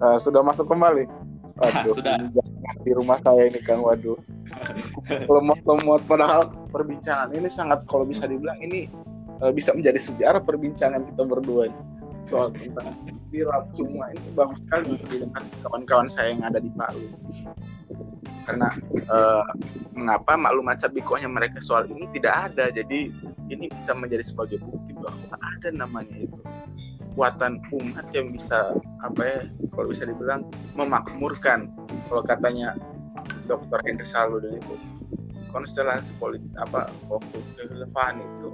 Uh, sudah masuk kembali. Waduh, sudah. di rumah saya ini Kang. Waduh. Lemot-lemot padahal perbincangan ini sangat kalau bisa dibilang ini uh, bisa menjadi sejarah perbincangan kita berdua soal tentang dirap semua ini bagus sekali untuk didengar kawan-kawan saya yang ada di Palu karena uh, mengapa maklumat sabikohnya mereka soal ini tidak ada jadi ini bisa menjadi sebagai bukti bahwa ada namanya itu kekuatan umat yang bisa apa ya kalau bisa dibilang memakmurkan kalau katanya Dr. Henry Saludin itu konstelasi politik apa waktu relevan itu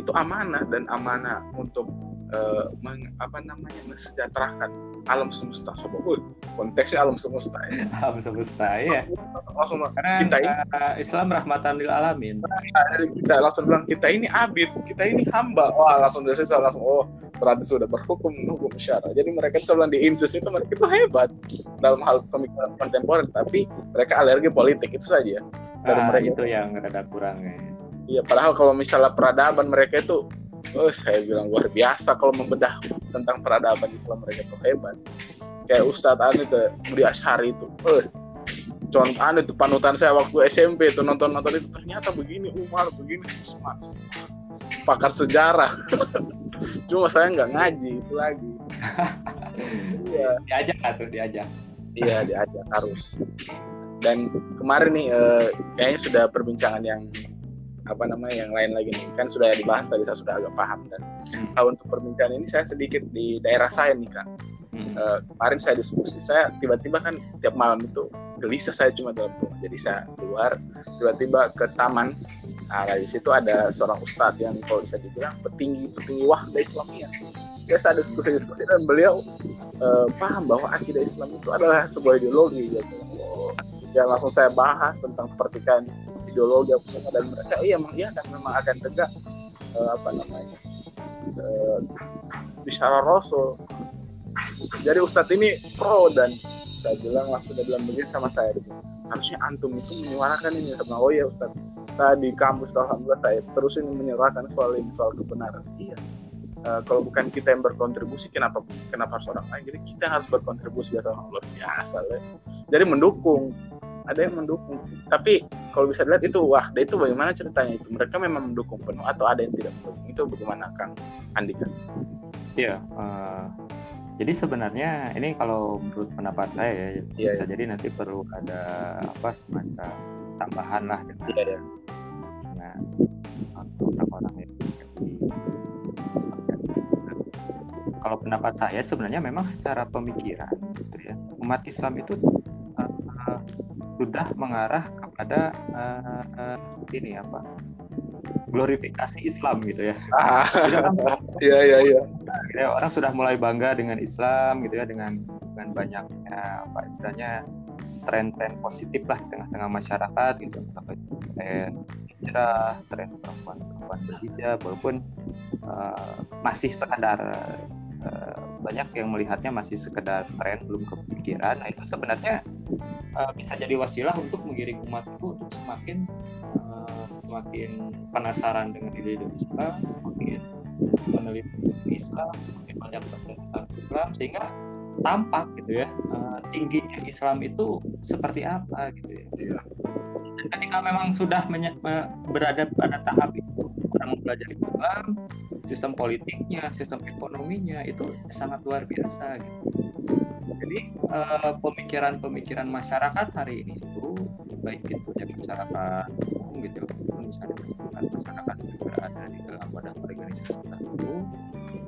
itu amanah dan amanah untuk uh, meng, apa namanya mensejahterakan alam semesta. Coba gue konteksnya alam semesta ya. Alam semesta ya langsung karena kita ini, uh, Islam rahmatan lil alamin. Nah, kita langsung bilang kita ini abid kita ini hamba. Wah langsung dari situ langsung oh berarti sudah berhukum hukum syara. Jadi mereka itu bilang di insus itu mereka itu hebat dalam hal pemikiran kontemporer tapi mereka alergi politik itu saja. Dari ah, mereka. itu yang rada kurang ya. Iya padahal kalau misalnya peradaban mereka itu oh saya bilang luar biasa kalau membedah tentang peradaban Islam mereka itu hebat. Kayak Ustadz Anu itu Budi Ashari itu oh, contoh anu itu panutan saya waktu SMP itu nonton nonton itu ternyata begini Umar begini Usman. Pakar sejarah. Cuma saya nggak ngaji itu lagi. Iya. Diajak tuh diajak? Iya diajak harus. Dan kemarin nih eh, kayaknya sudah perbincangan yang apa namanya yang lain lagi nih. Kan sudah dibahas tadi saya sudah agak paham. Dan hmm. uh, untuk perbincangan ini saya sedikit di daerah saya nih kak. Hmm. uh, kemarin saya diskusi saya tiba-tiba kan tiap malam itu gelisah saya cuma dalam rumah. Jadi saya keluar tiba-tiba ke taman. Nah di situ ada seorang ustadz yang kalau bisa dibilang petinggi petinggi wahda Islamiyah. Ya saya diskusi diskusi dan beliau uh, paham bahwa akidah Islam itu adalah sebuah ideologi ya, ya langsung saya bahas tentang pertikaian ideologi apa dan mereka iya memang iya dan memang akan tegak uh, apa namanya uh, bicara rasul. Jadi ustadz ini pro dan saya bilang langsung dia bilang begini sama saya harusnya antum itu menyuarakan ini. Sama oh ya ustadz saya di kampus alhamdulillah saya terus ini menyuarakan soal ini soal kebenaran. Iya. Uh, kalau bukan kita yang berkontribusi kenapa kenapa harus orang lain? Jadi kita harus berkontribusi ya sama luar biasa lah. Jadi mendukung ada yang mendukung. Tapi kalau bisa dilihat itu wah itu bagaimana ceritanya itu? Mereka memang mendukung penuh atau ada yang tidak mendukung? Itu bagaimana kang? Andika iya uh, jadi sebenarnya ini kalau menurut pendapat saya ya yeah, bisa yeah. jadi nanti perlu ada apa semacam tambahan lah dengan yeah, yeah. nah orang-orang yang kalau pendapat saya sebenarnya memang secara pemikiran gitu ya umat Islam itu sudah mengarah kepada uh, uh, ini apa glorifikasi Islam gitu ya. Ah, iya iya iya. Ya, orang sudah mulai bangga dengan Islam gitu ya dengan dengan banyaknya apa istilahnya tren-tren positif lah di tengah-tengah masyarakat gitu tren hijrah, tren perempuan-perempuan berhijab walaupun uh, masih sekadar uh, banyak yang melihatnya masih sekedar tren belum kepikiran. Nah itu sebenarnya uh, bisa jadi wasilah untuk menggiring umat itu untuk semakin uh, semakin penasaran dengan ide Islam, semakin meneliti Islam, semakin banyak tentang Islam sehingga tampak gitu ya uh, tingginya Islam itu seperti apa gitu ya. Iya. Dan ketika memang sudah berada pada tahap itu orang mempelajari Islam, sistem politiknya, sistem ekonominya itu sangat luar biasa gitu jadi uh, pemikiran-pemikiran masyarakat hari ini itu baik itu ya masyarakat umum gitu misalnya masyarakat masyarakat juga ada di dalam badan organisasi tertentu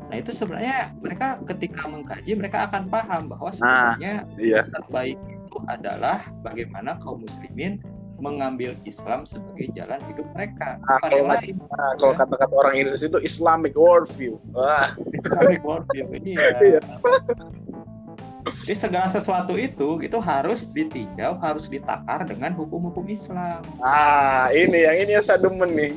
nah itu sebenarnya mereka ketika mengkaji mereka akan paham bahwa nah, sebenarnya nah, iya. terbaik itu adalah bagaimana kaum muslimin mengambil Islam sebagai jalan hidup mereka. Nah, kalau, lain, nah, kalau kata-kata orang Indonesia itu Islamic worldview. Wah. Islamic worldview. iya. Jadi segala sesuatu itu itu harus ditinjau, harus ditakar dengan hukum-hukum Islam. Ah, ini yang ini yang saya demen nih.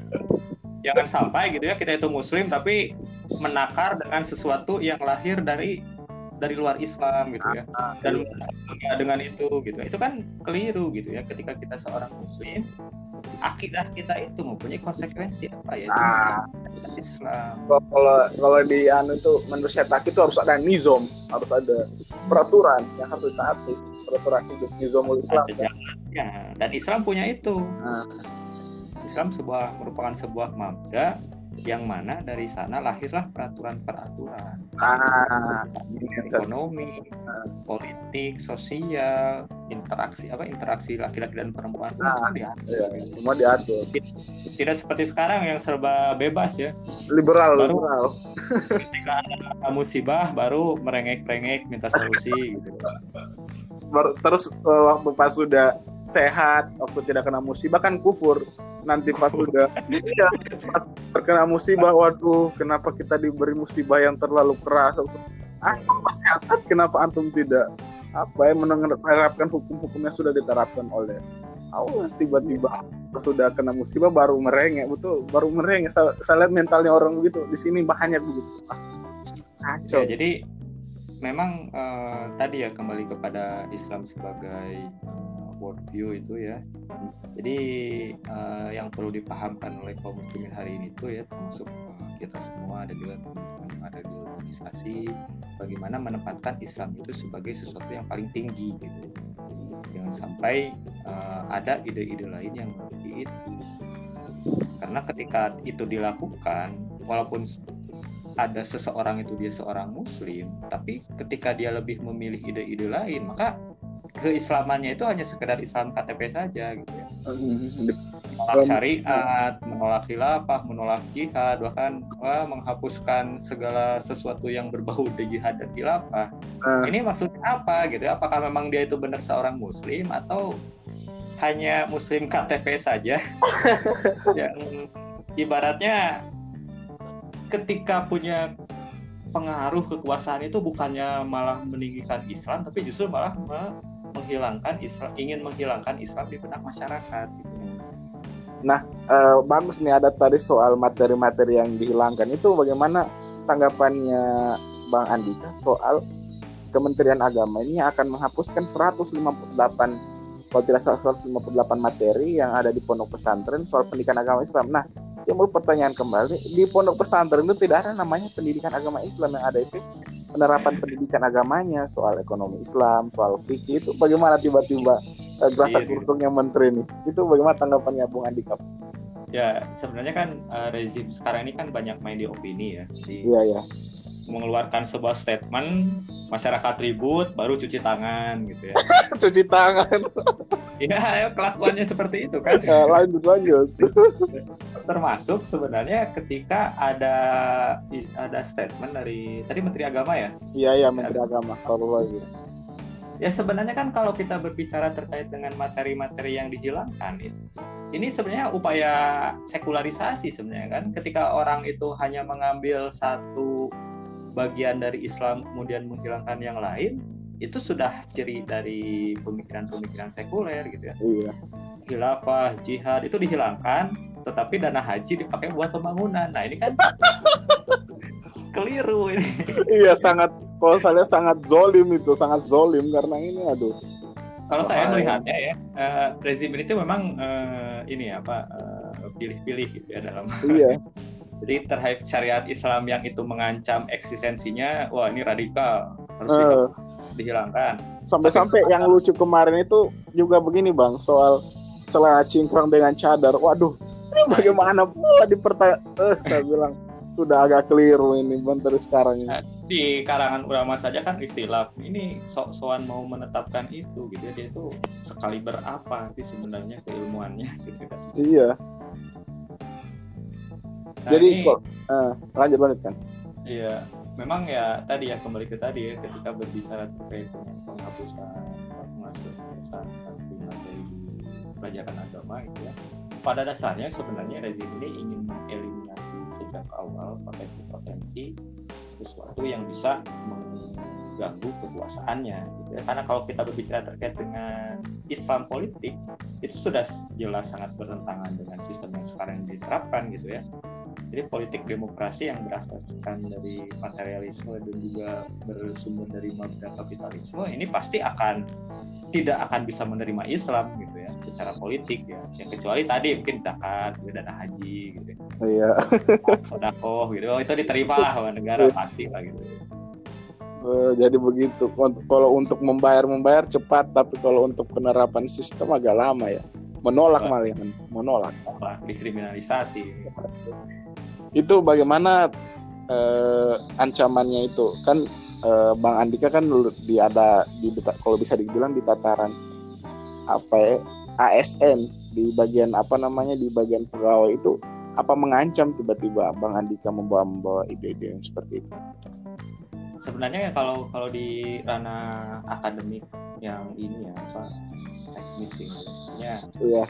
Jangan sampai gitu ya kita itu muslim tapi menakar dengan sesuatu yang lahir dari dari luar Islam gitu ya. Dan iya. dengan itu gitu. Itu kan keliru gitu ya ketika kita seorang muslim akidah kita itu mempunyai konsekuensi apa ya? Nah. Islam. Kalau kalau di anu itu menurut saya itu harus ada nizom. Harus ada peraturan yang harus ditaati. Peraturan hidup nizamul Islam ada jalannya. Dan Islam punya itu. Nah. Islam sebuah merupakan sebuah mabda yang mana dari sana lahirlah peraturan-peraturan. Ah, yang saya- ekonomi, politik, sosial, interaksi apa interaksi laki-laki dan perempuan. Itu Ah, semua diatur. iya, semua diatur. Tidak seperti sekarang yang serba bebas ya. liberal Baru- liberal. Ketika ada musibah baru merengek-rengek minta solusi gitu. Terus eh, waktu pas sudah sehat waktu tidak kena musibah kan kufur. Nanti pas sudah iya, pas terkena musibah waduh kenapa kita diberi musibah yang terlalu keras? Antum pas sehat kenapa antum tidak apa ya menerapkan hukum-hukum yang sudah diterapkan oleh Allah? Tiba-tiba sudah kena musibah baru merengek betul baru merengek. Saya, saya lihat mentalnya orang begitu di sini banyak begitu. Ah, Ya, jadi memang eh, tadi ya kembali kepada Islam sebagai worldview itu ya. Jadi eh, yang perlu dipahamkan oleh kaum muslimin hari ini itu ya termasuk eh, kita semua dan juga teman-teman yang ada di organisasi bagaimana menempatkan Islam itu sebagai sesuatu yang paling tinggi gitu. Jangan sampai eh, ada ide-ide lain yang melebihi itu. Karena ketika itu dilakukan, walaupun ada seseorang itu dia seorang muslim tapi ketika dia lebih memilih ide-ide lain maka keislamannya itu hanya sekedar Islam KTP saja gitu ya. menolak syariat, menolak khilafah, menolak jihad, bahkan wah, menghapuskan segala sesuatu yang berbau dengan jihad dan khilafah. Nah. Ini maksudnya apa gitu? ya? Apakah memang dia itu benar seorang muslim atau hanya muslim KTP saja yang ibaratnya ketika punya pengaruh kekuasaan itu bukannya malah meninggikan Islam tapi justru malah menghilangkan Islam ingin menghilangkan Islam di benak masyarakat gitu. Eh, bagus nih ada tadi soal materi-materi yang dihilangkan itu bagaimana tanggapannya Bang Andika soal Kementerian Agama ini akan menghapuskan 158 kalau tidak salah 158 materi yang ada di pondok pesantren soal pendidikan agama Islam. Nah, timbul pertanyaan kembali di pondok pesantren itu tidak ada namanya pendidikan agama Islam yang ada itu penerapan pendidikan agamanya soal ekonomi Islam, soal fikih itu bagaimana tiba-tiba eh, gerasa Iya, iya. menteri ini itu bagaimana tanggapannya Bung Andika? Ya sebenarnya kan eh, rezim sekarang ini kan banyak main di opini ya, di Iya ya. Mengeluarkan sebuah statement masyarakat ribut baru cuci tangan gitu ya. Cuci tangan. Iya, ya, kelakuannya seperti itu kan. Ya, lanjut lanjut. Termasuk sebenarnya ketika ada ada statement dari tadi Menteri Agama ya. Iya ya Menteri Agama kalau lagi. Ya sebenarnya kan kalau kita berbicara terkait dengan materi-materi yang dihilangkan itu, ini sebenarnya upaya sekularisasi sebenarnya kan. Ketika orang itu hanya mengambil satu bagian dari Islam kemudian menghilangkan yang lain, itu sudah ciri dari pemikiran-pemikiran sekuler gitu ya. Iya. Khilafah, jihad itu dihilangkan, tetapi dana haji dipakai buat pembangunan. Nah ini kan keliru ini. Iya sangat kalau saya sangat zolim itu sangat zolim karena ini aduh. Kalau saya Bahaya. melihatnya ya, eh, rezim ini tuh memang eh, ini apa eh, pilih-pilih gitu ya dalam. Iya. Jadi terhadap syariat Islam yang itu mengancam eksistensinya, wah ini radikal harus di- dihilangkan. sampai-sampai yang lucu kemarin itu juga begini bang soal celana cingkrang dengan cadar. Waduh, ini bagaimana pula dipertanya? Eh, saya bilang sudah agak keliru ini menteri sekarang ini. Nah, di karangan ulama saja kan ikhtilaf. Ini sok-sokan mau menetapkan itu gitu ya. Dia itu sekali berapa sih sebenarnya keilmuannya gitu kan. Iya. Nah, Jadi ini- kok eh, lanjut lanjut kan. Iya, memang ya tadi ya kembali ke tadi ya ketika berbicara terkait dengan penghapusan penghapusan materi pelajaran agama itu ya. Pada dasarnya sebenarnya rezim ini ingin mengeliminasi sejak awal potensi-potensi sesuatu yang bisa mengganggu kekuasaannya gitu ya. Karena kalau kita berbicara terkait dengan Islam politik itu sudah jelas sangat bertentangan dengan sistem yang sekarang diterapkan gitu ya jadi politik demokrasi yang berasaskan dari materialisme dan juga bersumber dari mabda kapitalisme ini pasti akan tidak akan bisa menerima Islam gitu ya secara politik ya. Yang kecuali tadi mungkin zakat, dana haji gitu. Ya. Iya. Sodakoh gitu. Oh, itu diterima lah negara pasti lah gitu. Oh, jadi begitu. Kalau untuk membayar membayar cepat, tapi kalau untuk penerapan sistem agak lama ya. Menolak malah, menolak. Dikriminalisasi. Itu bagaimana eh, ancamannya itu? Kan eh, Bang Andika kan di ada di kalau bisa dibilang di tataran apa ya, ASN di bagian apa namanya di bagian pegawai itu apa mengancam tiba-tiba Bang Andika membawa-membawa ide-ide yang seperti itu? Sebenarnya ya kalau kalau di ranah akademik yang ini ya apa teknis ya, iya.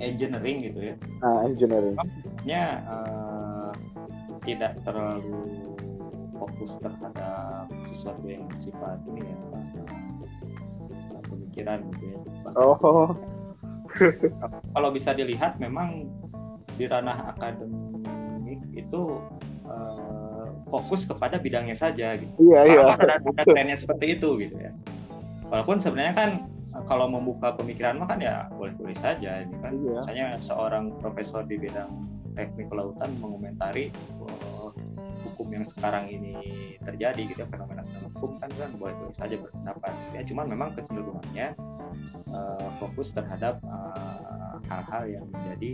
engineering gitu ya. Ah, engineering. Ya uh, tidak terlalu fokus terhadap sesuatu yang bersifat ini ya pemikiran gitu ya. Oh. Kalau bisa dilihat memang di ranah akademik itu uh, fokus kepada bidangnya saja gitu. Iya, iya. Ada, ada trennya seperti itu gitu ya. Walaupun sebenarnya kan kalau membuka pemikiran mah kan ya boleh-boleh saja ini kan. Iya. Misalnya seorang profesor di bidang teknik kelautan mengomentari hukum yang sekarang ini terjadi gitu ya fenomena fenomena hukum kan kan boleh boleh saja berpendapat. Ya cuman memang kecenderungannya uh, fokus terhadap eh, hal-hal uh, yang menjadi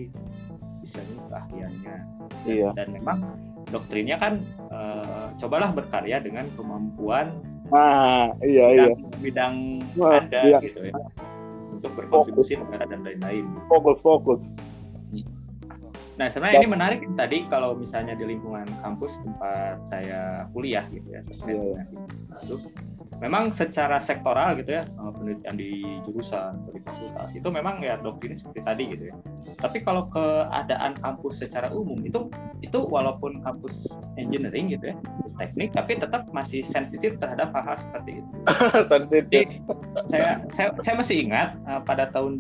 misalnya keahliannya dan, iya. dan memang doktrinnya kan uh, cobalah berkarya dengan kemampuan ah iya bidang, iya. bidang Wah, anda iya. gitu ya untuk berkontribusi negara dan lain-lain. Fokus fokus Nah, sebenarnya ini menarik tadi kalau misalnya di lingkungan kampus tempat saya kuliah gitu ya. Yeah. Lalu, memang secara sektoral gitu ya, eh, penelitian di jurusan atau di fakultas itu memang ya doktrin seperti tadi gitu ya. Tapi kalau keadaan kampus secara umum itu itu walaupun kampus engineering gitu ya, teknik tapi tetap masih sensitif terhadap hal-hal seperti itu. sensitif. Saya, saya saya masih ingat uh, pada tahun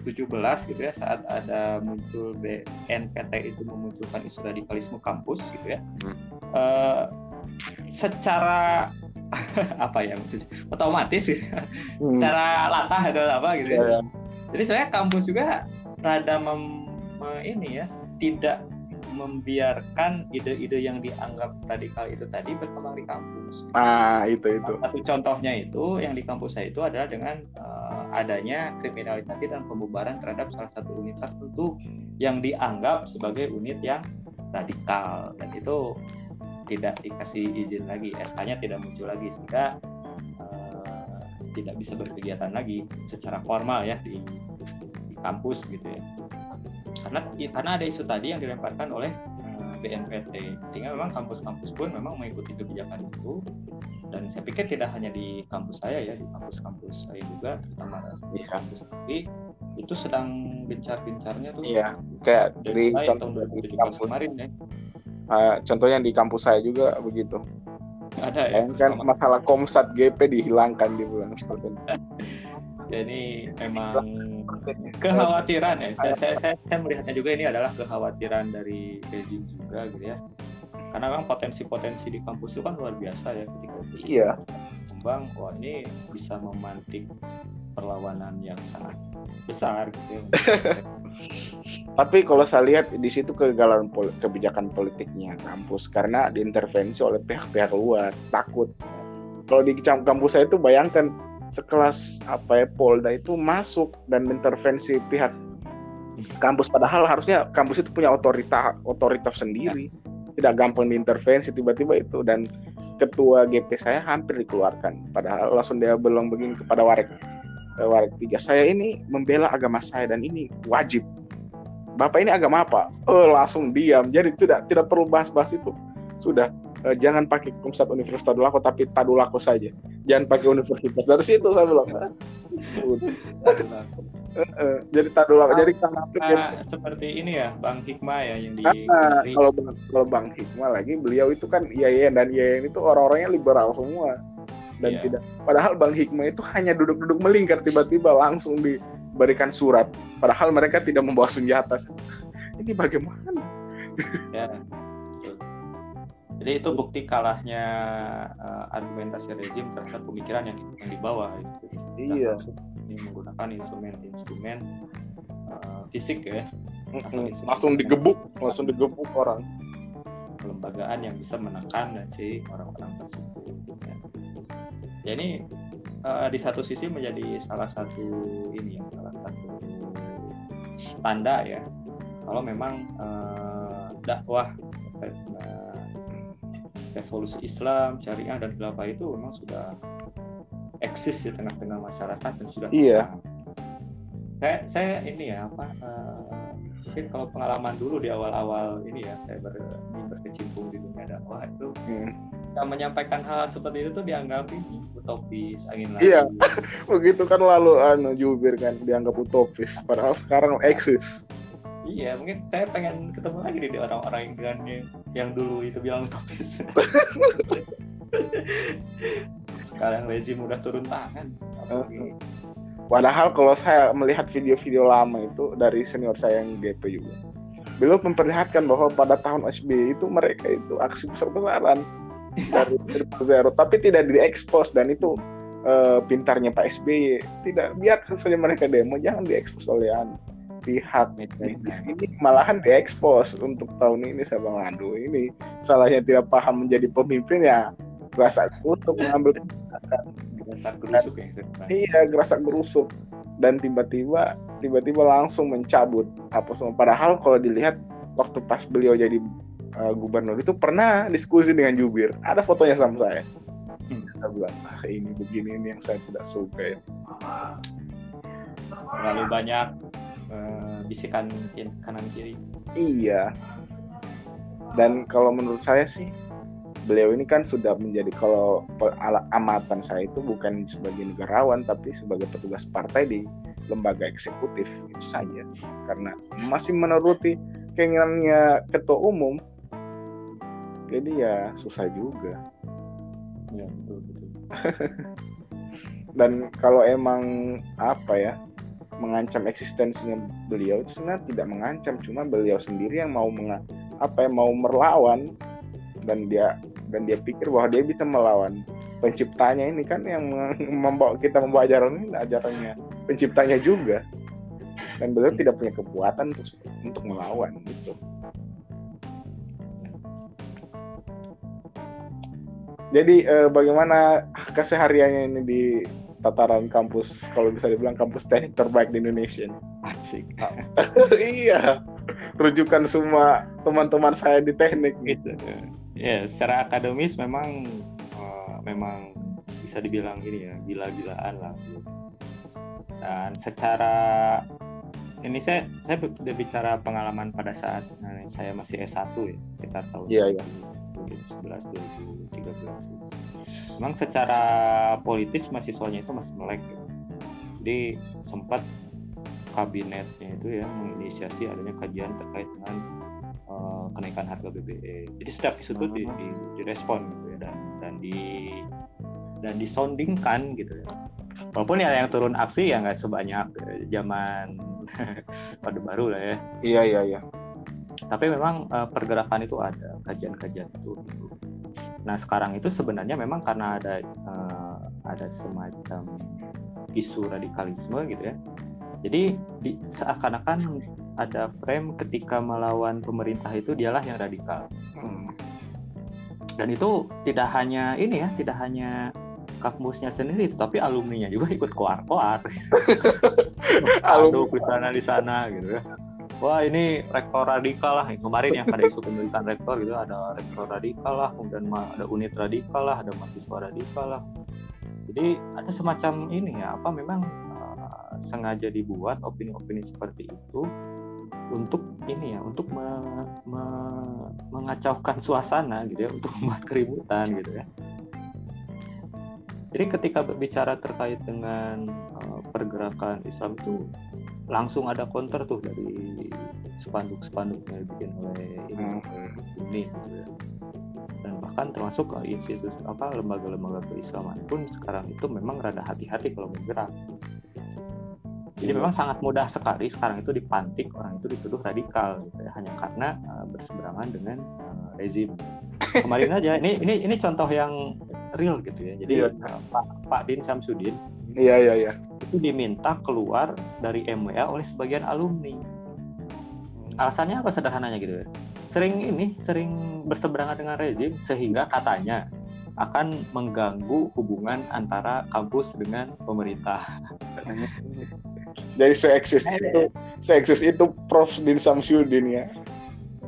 2017 gitu ya saat ada muncul BNPT itu memunculkan isu radikalisme kampus gitu ya. Hmm. Uh, secara apa ya maksudnya otomatis gitu. Hmm. secara latah atau apa gitu ya. Yeah. Ya. Jadi saya kampus juga rada mem, ini ya tidak membiarkan ide-ide yang dianggap radikal itu tadi berkembang di kampus. Ah, itu itu. Satu contohnya itu yang di kampus saya itu adalah dengan uh, adanya kriminalisasi dan pembubaran terhadap salah satu unit tertentu yang dianggap sebagai unit yang radikal dan itu tidak dikasih izin lagi, SK-nya tidak muncul lagi sehingga uh, tidak bisa berkegiatan lagi secara formal ya di, di kampus gitu ya karena karena ada isu tadi yang dilemparkan oleh eh, BNPT sehingga memang kampus-kampus pun memang mengikuti kebijakan itu. Dan saya pikir tidak hanya di kampus saya ya di kampus-kampus saya juga terutama di iya. kampus tapi itu sedang gencar-gencarnya tuh. Iya kayak dari contoh di kampus kemarin ya. Uh, contohnya di kampus saya juga begitu. Ada ya kan masalah komsat GP dihilangkan di bulan seperti ini jadi memang kekhawatiran ya saya, saya, saya, saya melihatnya juga ini adalah kekhawatiran dari rezim juga gitu ya karena memang potensi-potensi di kampus itu kan luar biasa ya ketika itu iya kembang wah ini bisa memantik perlawanan yang sangat besar gitu ya. Tapi kalau saya lihat di situ kegagalan pol kebijakan politiknya kampus karena diintervensi oleh pihak-pihak luar takut. Kalau di kampus saya itu bayangkan sekelas apa ya Polda itu masuk dan intervensi pihak kampus. Padahal harusnya kampus itu punya otoritas otoritas sendiri. Tidak gampang diintervensi tiba-tiba itu. Dan ketua GP saya hampir dikeluarkan. Padahal langsung dia bilang begini kepada Warek eh, Warek tiga. Saya ini membela agama saya dan ini wajib. Bapak ini agama apa? Oh langsung diam. Jadi tidak tidak perlu bahas-bahas itu. Sudah uh, jangan pakai Komsat Universitas Tadulako tapi Tadulako saja jangan pakai universitas. Dari situ saya bilang jadi Tadulako jadi karena nah, seperti ini ya Bang Hikmah ya yang di nah, kalau kalau Bang Hikmah lagi beliau itu kan IAIN dan IAIN itu orang-orangnya liberal semua. Dan yeah. tidak padahal Bang Hikmah itu hanya duduk-duduk melingkar tiba-tiba langsung diberikan surat. Padahal mereka tidak membawa senjata. Ini bagaimana? Ya jadi itu bukti kalahnya uh, argumentasi rezim terhadap pemikiran yang, yang dibawa gitu. iya. ini menggunakan instrumen-instrumen uh, fisik ya. Mm langsung digebuk langsung digebuk orang. Kelembagaan yang bisa menekan dan si orang-orang tersebut ya. ya ini uh, di satu sisi menjadi salah satu ini ya salah satu tanda ya. Kalau memang uh, dakwah revolusi Islam, syariah dan khilafah itu memang sudah eksis di tengah-tengah masyarakat dan sudah iya. Saya saya ini ya apa uh, mungkin kalau pengalaman dulu di awal-awal ini ya saya ber, berkecimpung di dunia dakwah itu hmm. yang menyampaikan hal seperti itu tuh dianggap ini utopis angin lalu. Iya, begitu kan lalu anu jubir kan dianggap utopis padahal sekarang eksis iya mungkin saya pengen ketemu lagi di orang-orang yang, yang yang dulu itu bilang utopis sekarang rezim udah turun tangan. Padahal kalau saya melihat video-video lama itu dari senior saya yang GP juga beliau memperlihatkan bahwa pada tahun SBY itu mereka itu aksi besar-besaran dari zero tapi tidak diekspos dan itu uh, pintarnya Pak SBY tidak biar saja mereka demo jangan diekspos oleh anu pihak. Ini malahan diekspos untuk tahun ini saya bang Ando ini salahnya tidak paham menjadi pemimpin ya gerasa untuk mengambil kebijakan. Gerusuk ya iya gerasa gerusuk. Dan tiba-tiba tiba-tiba langsung mencabut apa semua padahal kalau dilihat waktu pas beliau jadi uh, gubernur itu pernah diskusi dengan jubir. Ada fotonya sama saya. Hmm. saya bilang ah ini begini ini yang saya tidak suka. Ya. terlalu banyak uh, bisikan kanan kiri. Iya. Dan kalau menurut saya sih beliau ini kan sudah menjadi kalau amatan saya itu bukan sebagai negarawan tapi sebagai petugas partai di lembaga eksekutif itu saja karena masih menuruti keinginannya ketua umum jadi ya susah juga ya betul betul dan kalau emang apa ya mengancam eksistensinya beliau itu sebenarnya tidak mengancam cuma beliau sendiri yang mau menga, apa yang mau melawan dan dia dan dia pikir bahwa dia bisa melawan penciptanya ini kan yang membawa kita membawa ajaran ini ajarannya penciptanya juga. Dan beliau tidak punya kekuatan untuk untuk melawan gitu. Jadi eh, bagaimana kesehariannya ini di tataran kampus kalau bisa dibilang kampus teknik terbaik di Indonesia nih. Asik. iya. Rujukan semua teman-teman saya di teknik gitu. Ya, secara akademis memang uh, memang bisa dibilang ini ya, gila-gilaan lah. Dan secara ini saya saya udah bicara pengalaman pada saat nah, saya masih S1 ya, sekitar tahun yeah, yeah. 2011 2013 memang secara politis mahasiswanya itu masih melek gitu. jadi sempat kabinetnya itu ya menginisiasi adanya kajian terkait dengan uh, kenaikan harga BBM jadi setiap isu itu di, di, direspon gitu ya dan dan di dan disondingkan gitu ya. Walaupun ya yang turun aksi ya nggak sebanyak eh, zaman pada baru lah ya. Iya iya iya. Tapi memang uh, pergerakan itu ada kajian-kajian itu gitu. Nah sekarang itu sebenarnya memang karena ada uh, ada semacam isu radikalisme gitu ya. Jadi di, seakan-akan ada frame ketika melawan pemerintah itu dialah yang radikal. Dan itu tidak hanya ini ya, tidak hanya kampusnya sendiri, tapi alumninya juga ikut koar-koar. Aduh, di sana di sana gitu ya wah ini rektor radikal lah. Kemarin yang ada isu pemerintahan rektor gitu. Ada rektor radikal lah kemudian ada unit radikal lah ada mahasiswa radikal lah. Jadi ada semacam ini ya apa memang uh, sengaja dibuat opini-opini seperti itu untuk ini ya untuk me, me, mengacaukan suasana gitu ya untuk membuat keributan gitu ya. Jadi ketika berbicara terkait dengan uh, pergerakan Islam itu langsung ada counter tuh dari spanduk-spanduk yang dibikin oleh ini, hmm. ini gitu ya. dan bahkan termasuk ke institusi apa lembaga-lembaga keislaman pun sekarang itu memang rada hati-hati kalau bergerak jadi iya. memang sangat mudah sekali sekarang itu dipantik orang itu dituduh radikal gitu ya hanya karena uh, berseberangan dengan uh, rezim. Kemarin aja ini ini ini contoh yang real gitu ya. Jadi iya. uh, Pak Pak Din Samsudin Iya iya iya. Itu diminta keluar dari MWA oleh sebagian alumni. Alasannya apa sederhananya gitu ya? Sering ini, sering berseberangan dengan rezim sehingga katanya akan mengganggu hubungan antara kampus dengan pemerintah. Jadi seeksis itu, seeksis itu Prof. Din Samsudin ya.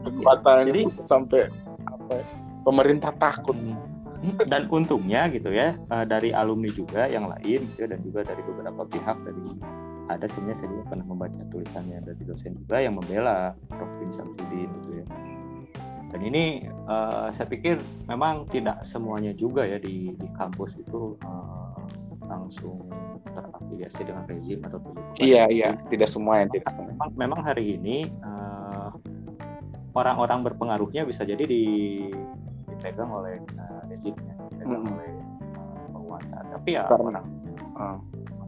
Kekuatan Jadi, sampai apa ya, pemerintah takut. Hmm, dan untungnya gitu ya eh, dari alumni juga yang lain gitu ya, dan juga dari beberapa pihak dari ada sebenarnya saya juga pernah membaca tulisannya dari dosen juga yang membela Prof. Din Samsudin gitu ya dan ini uh, saya pikir memang tidak semuanya juga ya di, di kampus itu uh, langsung terafiliasi dengan rezim atau iya iya tidak semua yang tidak semua. Memang, memang hari ini orang orang-orang berpengaruhnya bisa jadi di, dipegang oleh uh, dipegang hmm. oleh uh, penguasa tapi ya Karena, orang uh.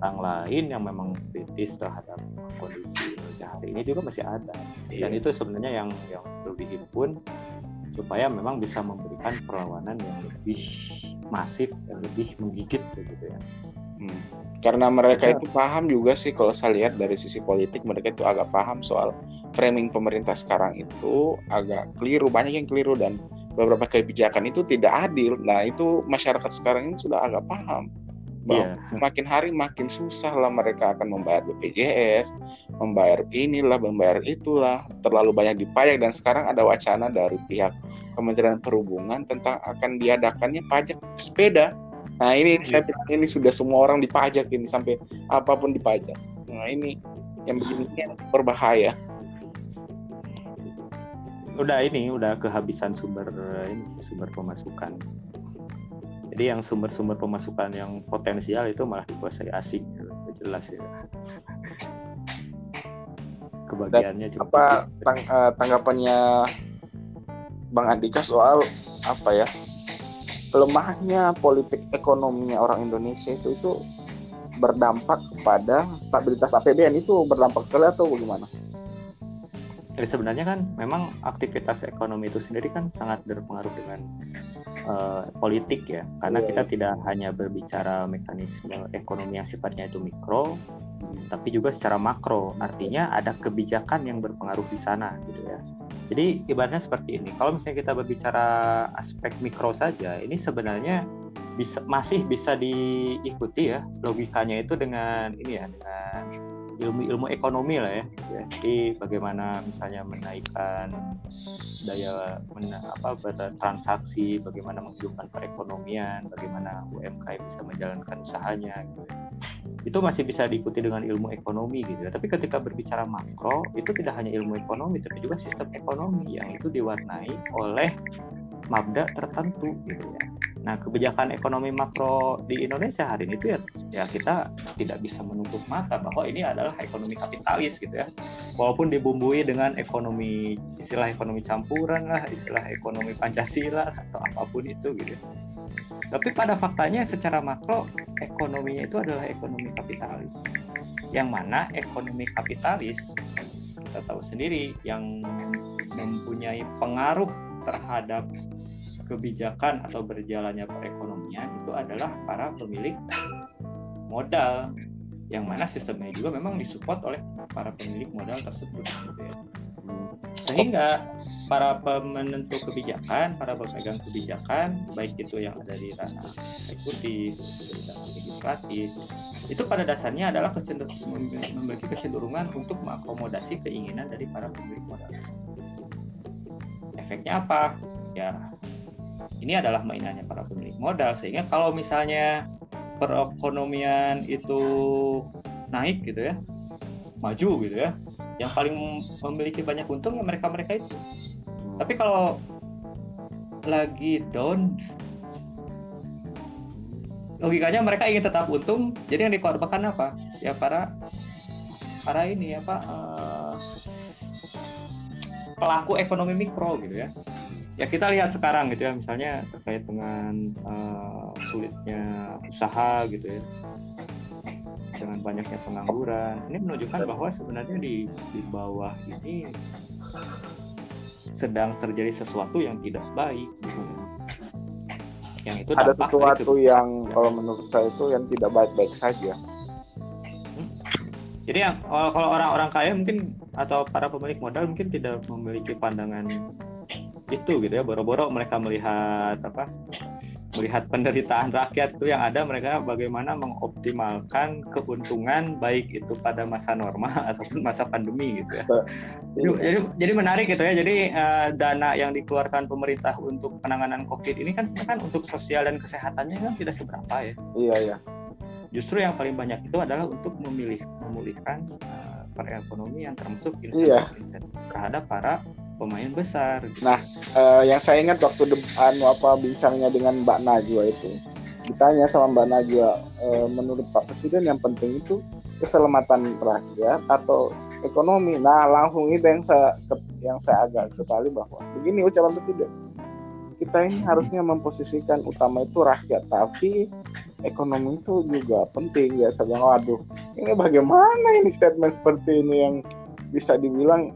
orang lain yang memang kritis terhadap kondisi hari ini juga masih ada iya. dan itu sebenarnya yang yang perlu dihimpun supaya memang bisa memberikan perlawanan yang lebih masif dan lebih menggigit begitu ya. Hmm. Karena mereka ya. itu paham juga sih kalau saya lihat dari sisi politik mereka itu agak paham soal framing pemerintah sekarang itu agak keliru banyak yang keliru dan beberapa kebijakan itu tidak adil. Nah itu masyarakat sekarang ini sudah agak paham bahwa yeah. makin hari makin susah lah mereka akan membayar BPJS, membayar inilah, membayar itulah, terlalu banyak dipajak dan sekarang ada wacana dari pihak Kementerian Perhubungan tentang akan diadakannya pajak sepeda. Nah ini yeah. saya bilang ini sudah semua orang dipajak ini sampai apa pun dipajak. Nah ini yang begini ini berbahaya. Udah ini udah kehabisan sumber ini sumber pemasukan. Jadi yang sumber-sumber pemasukan yang potensial itu malah dikuasai asing jelas ya. Kebagiannya cukup apa tang uh, tanggapannya Bang Andika soal apa ya? Lemahnya politik ekonominya orang Indonesia itu itu berdampak pada stabilitas APBN itu berdampak sekali atau bagaimana? Jadi sebenarnya kan memang aktivitas ekonomi itu sendiri kan sangat berpengaruh dengan uh, politik ya karena yeah. kita iya. tidak hanya berbicara mekanisme ekonomi yang sifatnya itu mikro tapi juga secara makro artinya ada kebijakan yang berpengaruh di sana gitu ya jadi ibaratnya seperti ini kalau misalnya kita berbicara aspek mikro saja ini sebenarnya bisa masih bisa diikuti ya logikanya itu dengan ini ya dengan ilmu-ilmu ekonomi lah ya. Jadi bagaimana misalnya menaikkan daya mena, apa transaksi, bagaimana menghidupkan perekonomian, bagaimana UMKM bisa menjalankan usahanya gitu. Itu masih bisa diikuti dengan ilmu ekonomi gitu ya. Tapi ketika berbicara makro, itu tidak hanya ilmu ekonomi tapi juga sistem ekonomi yang itu diwarnai oleh mabda tertentu gitu ya. Nah, kebijakan ekonomi makro di Indonesia hari ini itu ya, ya kita tidak bisa menutup mata bahwa ini adalah ekonomi kapitalis gitu ya. Walaupun dibumbui dengan ekonomi istilah ekonomi campuran lah, istilah ekonomi Pancasila atau apa pun itu gitu. Tapi pada faktanya secara makro ekonominya itu adalah ekonomi kapitalis. Yang mana ekonomi kapitalis kita tahu sendiri yang mempunyai pengaruh terhadap kebijakan atau berjalannya perekonomian itu adalah para pemilik modal yang mana sistemnya juga memang disupport oleh para pemilik modal tersebut gitu ya. sehingga para penentu kebijakan para pemegang kebijakan baik itu yang ada di ranah eksekutif legislatif itu pada dasarnya adalah memiliki kecenderungan untuk mengakomodasi keinginan dari para pemilik modal efeknya apa ya ini adalah mainannya para pemilik modal sehingga kalau misalnya perekonomian itu naik gitu ya maju gitu ya yang paling memiliki banyak untung ya mereka mereka itu. Tapi kalau lagi down logikanya mereka ingin tetap untung jadi yang dikorbankan apa? Ya para para ini apa uh, pelaku ekonomi mikro gitu ya ya kita lihat sekarang gitu ya misalnya terkait dengan uh, sulitnya usaha gitu ya dengan banyaknya pengangguran ini menunjukkan bahwa sebenarnya di di bawah ini sedang terjadi sesuatu yang tidak baik gitu. yang itu ada sesuatu itu. yang kalau menurut saya itu yang tidak baik-baik saja hmm. jadi yang kalau orang-orang kaya mungkin atau para pemilik modal mungkin tidak memiliki pandangan itu gitu ya boro-boro mereka melihat apa melihat penderitaan rakyat itu yang ada mereka bagaimana mengoptimalkan keuntungan baik itu pada masa normal ataupun masa pandemi gitu ya. Jadi, jadi, jadi menarik gitu ya. Jadi uh, dana yang dikeluarkan pemerintah untuk penanganan COVID ini kan kan untuk sosial dan kesehatannya kan tidak seberapa ya. Iya iya. Justru yang paling banyak itu adalah untuk memilih memulihkan uh, perekonomian termasuk iya. terhadap para pemain besar. Nah, uh, yang saya ingat waktu anu apa bincangnya dengan Mbak Najwa itu, ditanya sama Mbak Najwa, uh, menurut Pak Presiden yang penting itu keselamatan rakyat atau ekonomi. Nah, langsung itu yang saya yang saya agak sesali bahwa begini ucapan Presiden. Kita ini harusnya memposisikan utama itu rakyat, tapi ekonomi itu juga penting ya. Saya bilang, waduh, ini bagaimana ini statement seperti ini yang bisa dibilang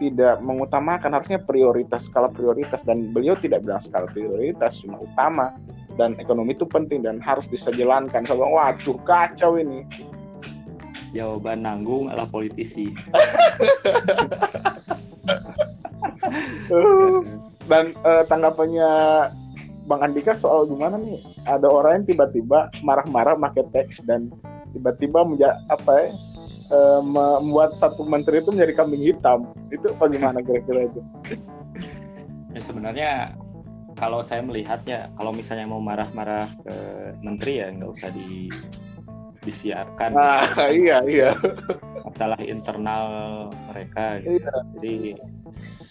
tidak mengutamakan harusnya prioritas skala prioritas dan beliau tidak bilang skala prioritas cuma utama dan ekonomi itu penting dan harus disejalankan. Saya bilang, waduh kacau ini. Jawaban nanggung adalah politisi. dan uh, tanggapannya Bang Andika soal gimana nih? Ada orang yang tiba-tiba marah-marah pakai teks dan tiba-tiba apa ya? Uh, membuat satu menteri itu menjadi kambing hitam itu bagaimana kira-kira itu ya sebenarnya kalau saya melihatnya kalau misalnya mau marah-marah ke menteri ya nggak usah di disiarkan ah, iya iya masalah internal mereka gitu. iya. jadi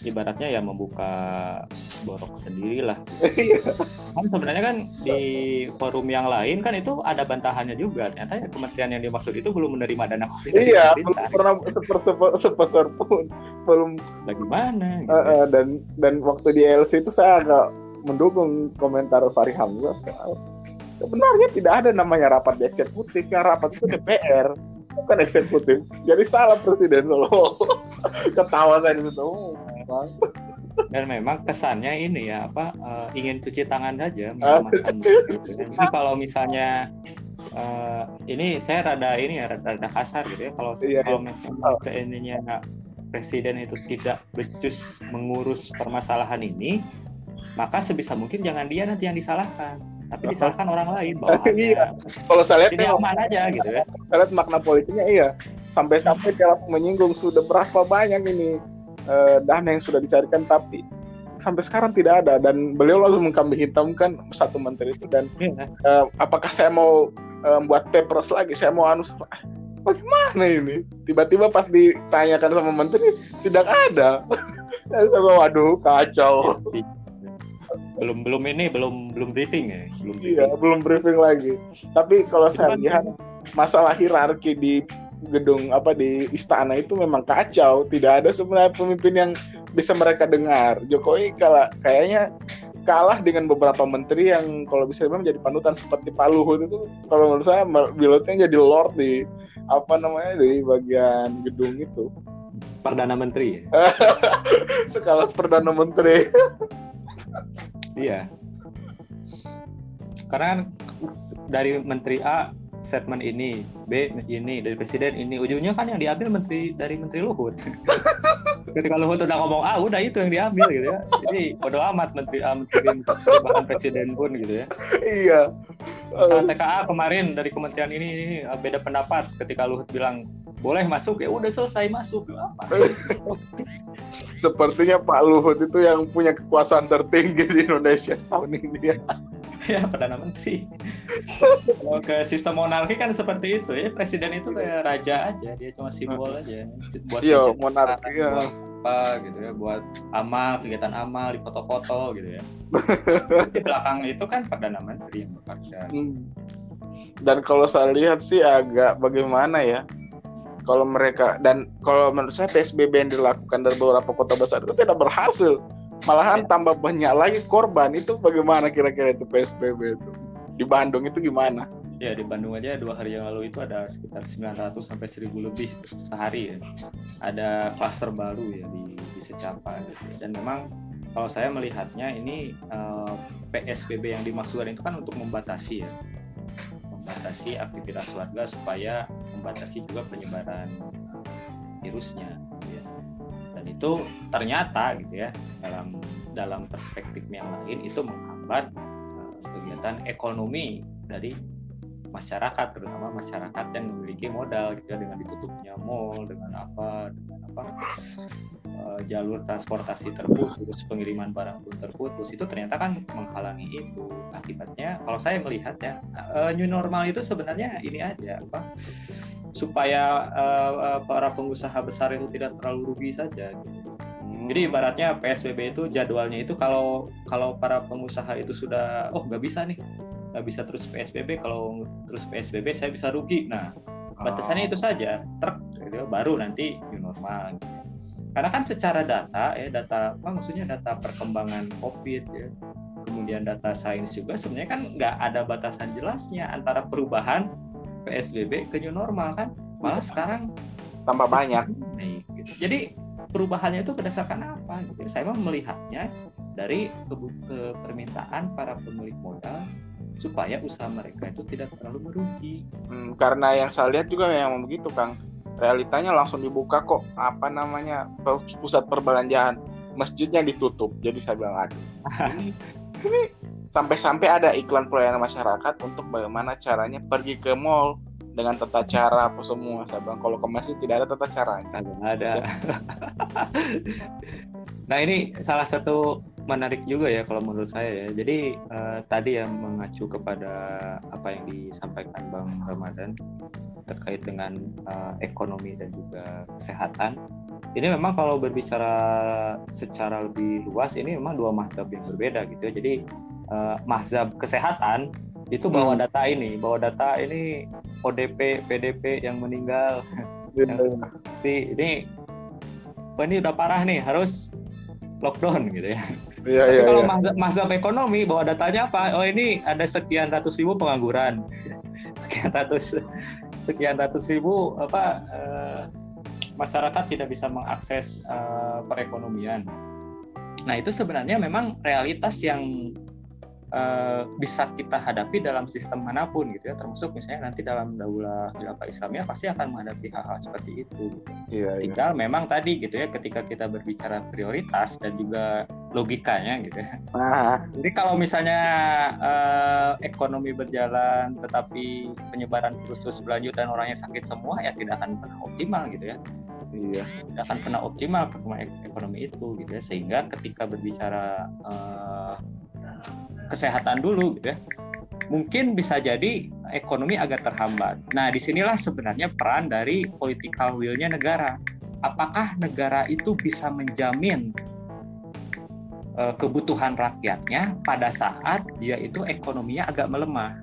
ibaratnya ya membuka borok sendiri lah. Iya. kan sebenarnya kan di forum yang lain kan itu ada bantahannya juga. Ternyata ya kementerian yang dimaksud itu belum menerima dana COVID. Iya, belum pernah sepeser pun belum. Bagaimana? Gitu. Uh, uh, dan dan waktu di LC itu saya agak mendukung komentar Fahri Hamzah soal sebenarnya tidak ada namanya rapat di eksekutif, yang rapat itu DPR bukan eksekutif. Jadi salah presiden loh. Ketawa saya di situ. Oh, dan memang kesannya ini ya apa uh, ingin cuci tangan saja ah. Jadi kalau misalnya uh, ini saya rada ini ya rada, rada kasar gitu ya. Kalau iya, kalau iya. misalnya seandainya presiden itu tidak becus mengurus permasalahan ini maka sebisa mungkin jangan dia nanti yang disalahkan. Tapi disalahkan orang lain bahwa iya. kalau saya lihat ini aman aja gitu ya. saya lihat makna politiknya iya. Sampai-sampai dia menyinggung sudah berapa banyak ini uh, dana yang sudah dicarikan tapi sampai sekarang tidak ada. Dan beliau lalu mengkambing hitamkan satu menteri itu. Dan. Iya. uh, apakah saya mau uh, buat papers lagi? Saya mau anu bagaimana ini? Tiba-tiba pas ditanyakan sama menteri tidak ada. Saya waduh kacau. Belum belum ini belum belum briefing ya? Belum briefing. iya belum briefing lagi. Tapi kalau saya lihat masalah hierarki di gedung apa di istana itu memang kacau. Tidak ada sebenarnya pemimpin yang bisa mereka dengar. Jokowi kalah kayaknya kalah dengan beberapa menteri yang kalau bisa memang menjadi panutan seperti Pak Luhut itu kalau menurut saya pilotnya jadi lord di apa namanya di bagian gedung itu. Perdana menteri. Sekelas perdana menteri. Iya. Karena kan dari menteri A statement ini, B ini dari presiden ini, ujungnya kan yang diambil menteri dari menteri Luhut. Ketika Luhut udah ngomong A, udah itu yang diambil gitu ya. Jadi bodo amat menteri A, menteri bahkan presiden pun gitu ya. Iya. Misalnya TKA kemarin dari kementerian ini, ini beda pendapat ketika Luhut bilang boleh masuk ya udah selesai masuk apa sepertinya Pak Luhut itu yang punya kekuasaan tertinggi di Indonesia tahun ini ya ya perdana menteri. Kalau ke sistem monarki kan seperti itu ya. Presiden itu kayak raja aja. Dia cuma simbol aja. Buat iya monarki ya apa gitu ya. Buat amal kegiatan amal di foto-foto gitu ya. Di belakang itu kan perdana menteri yang bekerja. Hmm. dan kalau saya lihat sih agak bagaimana ya. Kalau mereka dan kalau menurut saya PSBB yang dilakukan dari beberapa kota besar itu tidak berhasil malahan tambah banyak lagi korban itu bagaimana kira-kira itu PSBB itu di Bandung itu gimana Ya di Bandung aja dua hari yang lalu itu ada sekitar 900 sampai 1000 lebih sehari ya. Ada klaster baru ya di, di Secapa gitu. Dan memang kalau saya melihatnya ini eh, PSBB yang dimaksudkan itu kan untuk membatasi ya. Membatasi aktivitas warga supaya membatasi juga penyebaran virusnya ya. Dan itu ternyata gitu ya dalam dalam perspektif yang lain itu menghambat uh, kegiatan ekonomi dari masyarakat terutama masyarakat yang memiliki modal gitu ya dengan ditutupnya mall dengan apa dengan apa uh, jalur transportasi terputus pengiriman barang pun terputus itu ternyata kan menghalangi itu. Akibatnya kalau saya melihat ya uh, new normal itu sebenarnya ini aja apa supaya uh, para pengusaha besar itu tidak terlalu rugi saja gitu. Jadi ibaratnya PSBB itu jadwalnya itu kalau kalau para pengusaha itu sudah oh nggak bisa nih nggak bisa terus PSBB kalau terus PSBB saya bisa rugi nah batasannya itu saja truk gitu, baru nanti new normal gitu. karena kan secara data ya data apa maksudnya data perkembangan COVID ya kemudian data sains juga sebenarnya kan nggak ada batasan jelasnya antara perubahan PSBB ke new normal kan malah sekarang tambah banyak naik gitu. jadi perubahannya itu berdasarkan apa gitu. saya melihatnya dari ke, ke permintaan para pemilik modal supaya usaha mereka itu tidak terlalu merugi. Hmm, karena yang saya lihat juga yang begitu Kang, realitanya langsung dibuka kok apa namanya pusat perbelanjaan masjidnya ditutup. Jadi saya bilang aduh ini, ini sampai-sampai ada iklan pelayanan masyarakat untuk bagaimana caranya pergi ke mall dengan tata cara apa semua. Saya kalau ke masjid tidak ada tata caranya. Tidak ada. nah ini salah satu menarik juga ya kalau menurut saya ya. Jadi uh, tadi yang mengacu kepada apa yang disampaikan Bang Ramadan terkait dengan uh, ekonomi dan juga kesehatan. Ini memang kalau berbicara secara lebih luas ini memang dua mazhab yang berbeda gitu ya. Jadi uh, mazhab kesehatan itu bawa hmm. data ini, bawa data ini ODP, PDP yang meninggal. Yeah. yang, ini, oh ini udah parah nih, harus lockdown gitu ya. Iya, iya, kalau iya. mazhab ekonomi bahwa datanya apa? Oh ini ada sekian ratus ribu pengangguran, sekian ratus sekian ratus ribu apa uh, masyarakat tidak bisa mengakses uh, perekonomian. Nah itu sebenarnya memang realitas yang uh, bisa kita hadapi dalam sistem mana pun gitu ya termasuk misalnya nanti dalam daulah khilafah Islamnya pasti akan menghadapi hal-hal seperti itu gitu. Iya, iya. tinggal iya. memang tadi gitu ya ketika kita berbicara prioritas dan juga logikanya gitu ya ah. jadi kalau misalnya uh, ekonomi berjalan tetapi penyebaran virus terus berlanjut dan orangnya sakit semua ya tidak akan pernah optimal gitu ya iya. tidak akan pernah optimal perkembangan ekonomi itu gitu ya sehingga ketika berbicara uh, kesehatan dulu gitu ya mungkin bisa jadi ekonomi agak terhambat. Nah, di sinilah sebenarnya peran dari political will-nya negara. Apakah negara itu bisa menjamin uh, kebutuhan rakyatnya pada saat dia itu ekonominya agak melemah?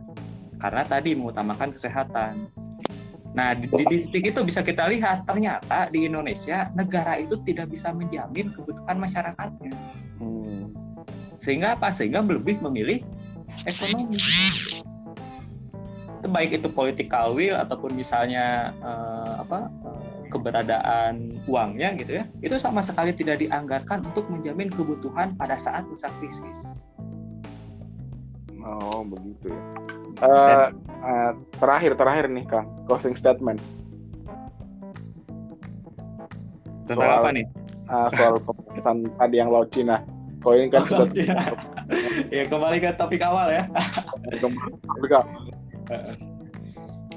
Karena tadi mengutamakan kesehatan. Nah, di, di titik itu bisa kita lihat ternyata di Indonesia negara itu tidak bisa menjamin kebutuhan masyarakatnya. Sehingga apa? Sehingga lebih memilih ekonomi. Itu baik itu political will ataupun misalnya uh, apa uh, keberadaan uangnya gitu ya itu sama sekali tidak dianggarkan untuk menjamin kebutuhan pada saat masa krisis. Oh begitu ya. Uh, uh, terakhir terakhir nih kang closing statement. Tentang soal, apa nih? Uh, soal pembahasan tadi yang laut Cina Koin kan sudah ya kembali ke topik awal ya. topik awal.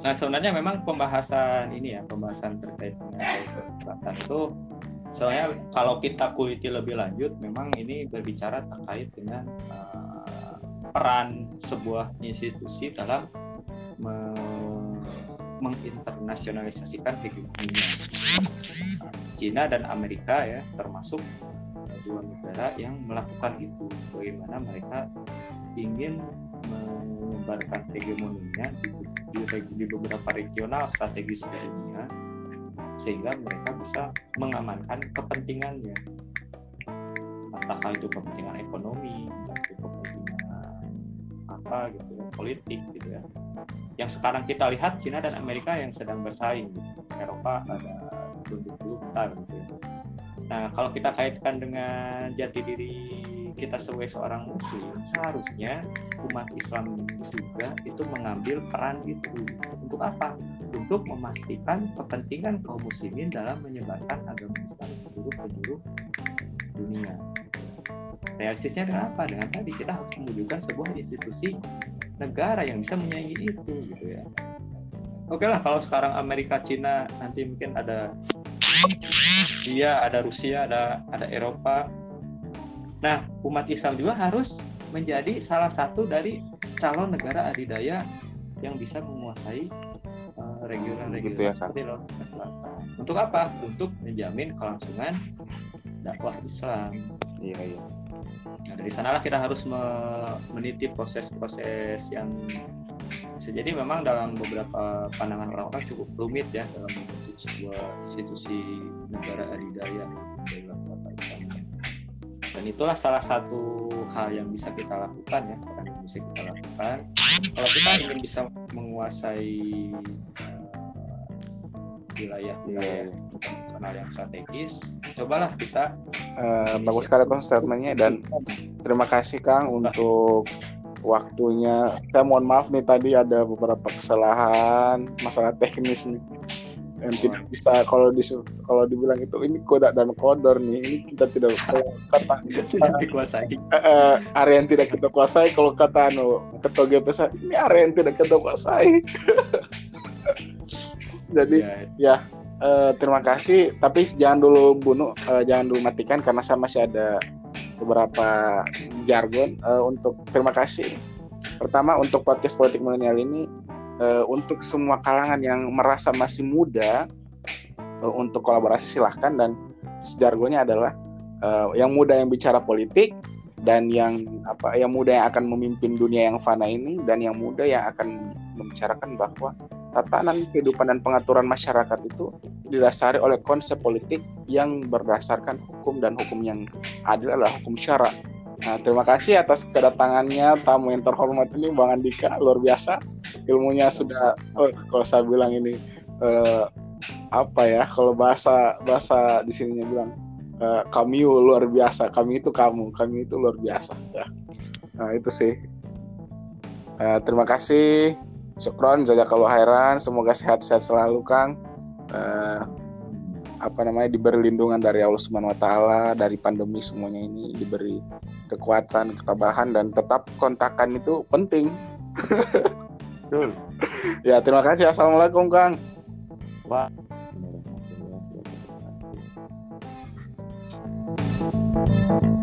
Nah sebenarnya memang pembahasan ini ya pembahasan terkait dengan kekerasan itu soalnya kalau kita kuliti lebih lanjut memang ini berbicara terkait dengan uh, peran sebuah institusi dalam me menginternasionalisasikan hegemoni Cina dan Amerika ya termasuk dua negara yang melakukan itu. Bagaimana mereka ingin menyebarkan hegemoninya di, di, di beberapa regional strategis dunia sehingga mereka bisa mengamankan kepentingannya. Entahkah itu kepentingan ekonomi atau kepentingan apa gitu ya politik gitu ya. Yang sekarang kita lihat Cina dan Amerika yang sedang bersaing. Eropa ada tunduk dulu bentar gitu ya. Nah, kalau kita kaitkan dengan jati diri kita sebagai seorang muslim, seharusnya umat Islam juga itu mengambil peran itu. Untuk apa? Untuk memastikan kepentingan kaum muslimin dalam menyebarkan agama Islam ke seluruh dunia. Realistisnya dengan apa? Dengan tadi kita harus mewujudkan sebuah institusi negara yang bisa menyaingi itu gitu ya. Oke lah kalau sekarang Amerika Cina nanti mungkin ada Iya, ada Rusia, ada ada Eropa. Nah, umat Islam juga harus menjadi salah satu dari calon negara adidaya yang bisa menguasai uh, regional-regional gitu ya, seperti Laut Selatan. Untuk apa? Untuk menjamin kelangsungan dakwah Islam. Iya, iya. Nah, dari sanalah kita harus meniti proses-proses yang bisa jadi memang dalam beberapa pandangan orang-orang cukup rumit ya dalam sebuah institusi negara adidaya dalam Islam. Dan itulah salah satu hal yang bisa kita lakukan ya, yang bisa kita lakukan. Kalau kita ingin bisa menguasai uh, wilayah-wilayah internasional yang strategis, cobalah kita. Uh, bagus sekali statementnya dan terima kasih Kang untuk waktunya. Saya mohon maaf nih tadi ada beberapa kesalahan masalah teknis nih yang tidak bisa kalau di kalau dibilang itu ini koda dan kodor nih ini kita tidak kata tidak dikuasai. Uh, area yang tidak kita kuasai kalau kata anu ketua GPS ini area yang tidak kita kuasai. Jadi ya, ya uh, terima kasih. Tapi jangan dulu bunuh uh, jangan dulu matikan karena saya masih ada beberapa jargon. Uh, untuk terima kasih. Pertama untuk podcast politik milenial ini uh, untuk semua kalangan yang merasa masih muda uh, untuk kolaborasi silahkan dan jargonnya adalah uh, yang muda yang bicara politik dan yang apa yang muda yang akan memimpin dunia yang fana ini dan yang muda yang akan membicarakan bahwa tatanan kehidupan dan pengaturan masyarakat itu didasari oleh konsep politik yang berdasarkan hukum dan hukum yang adil adalah hukum syara. Nah, terima kasih atas kedatangannya tamu yang terhormat ini Bang Andika. Luar biasa. Ilmunya sudah oh, kalau saya bilang ini uh, apa ya kalau bahasa bahasa di sininya bilang uh, kami luar biasa. Kami itu kamu kami itu luar biasa ya. Nah itu sih. Uh, terima kasih. Syukron, kalau khairan. Semoga sehat-sehat selalu, Kang. Uh, apa namanya diberi lindungan dari Allah Subhanahu wa taala dari pandemi semuanya ini diberi kekuatan, ketabahan dan tetap kontakan itu penting. Betul. ya, terima kasih. Assalamualaikum, Kang. Wah. Thank you.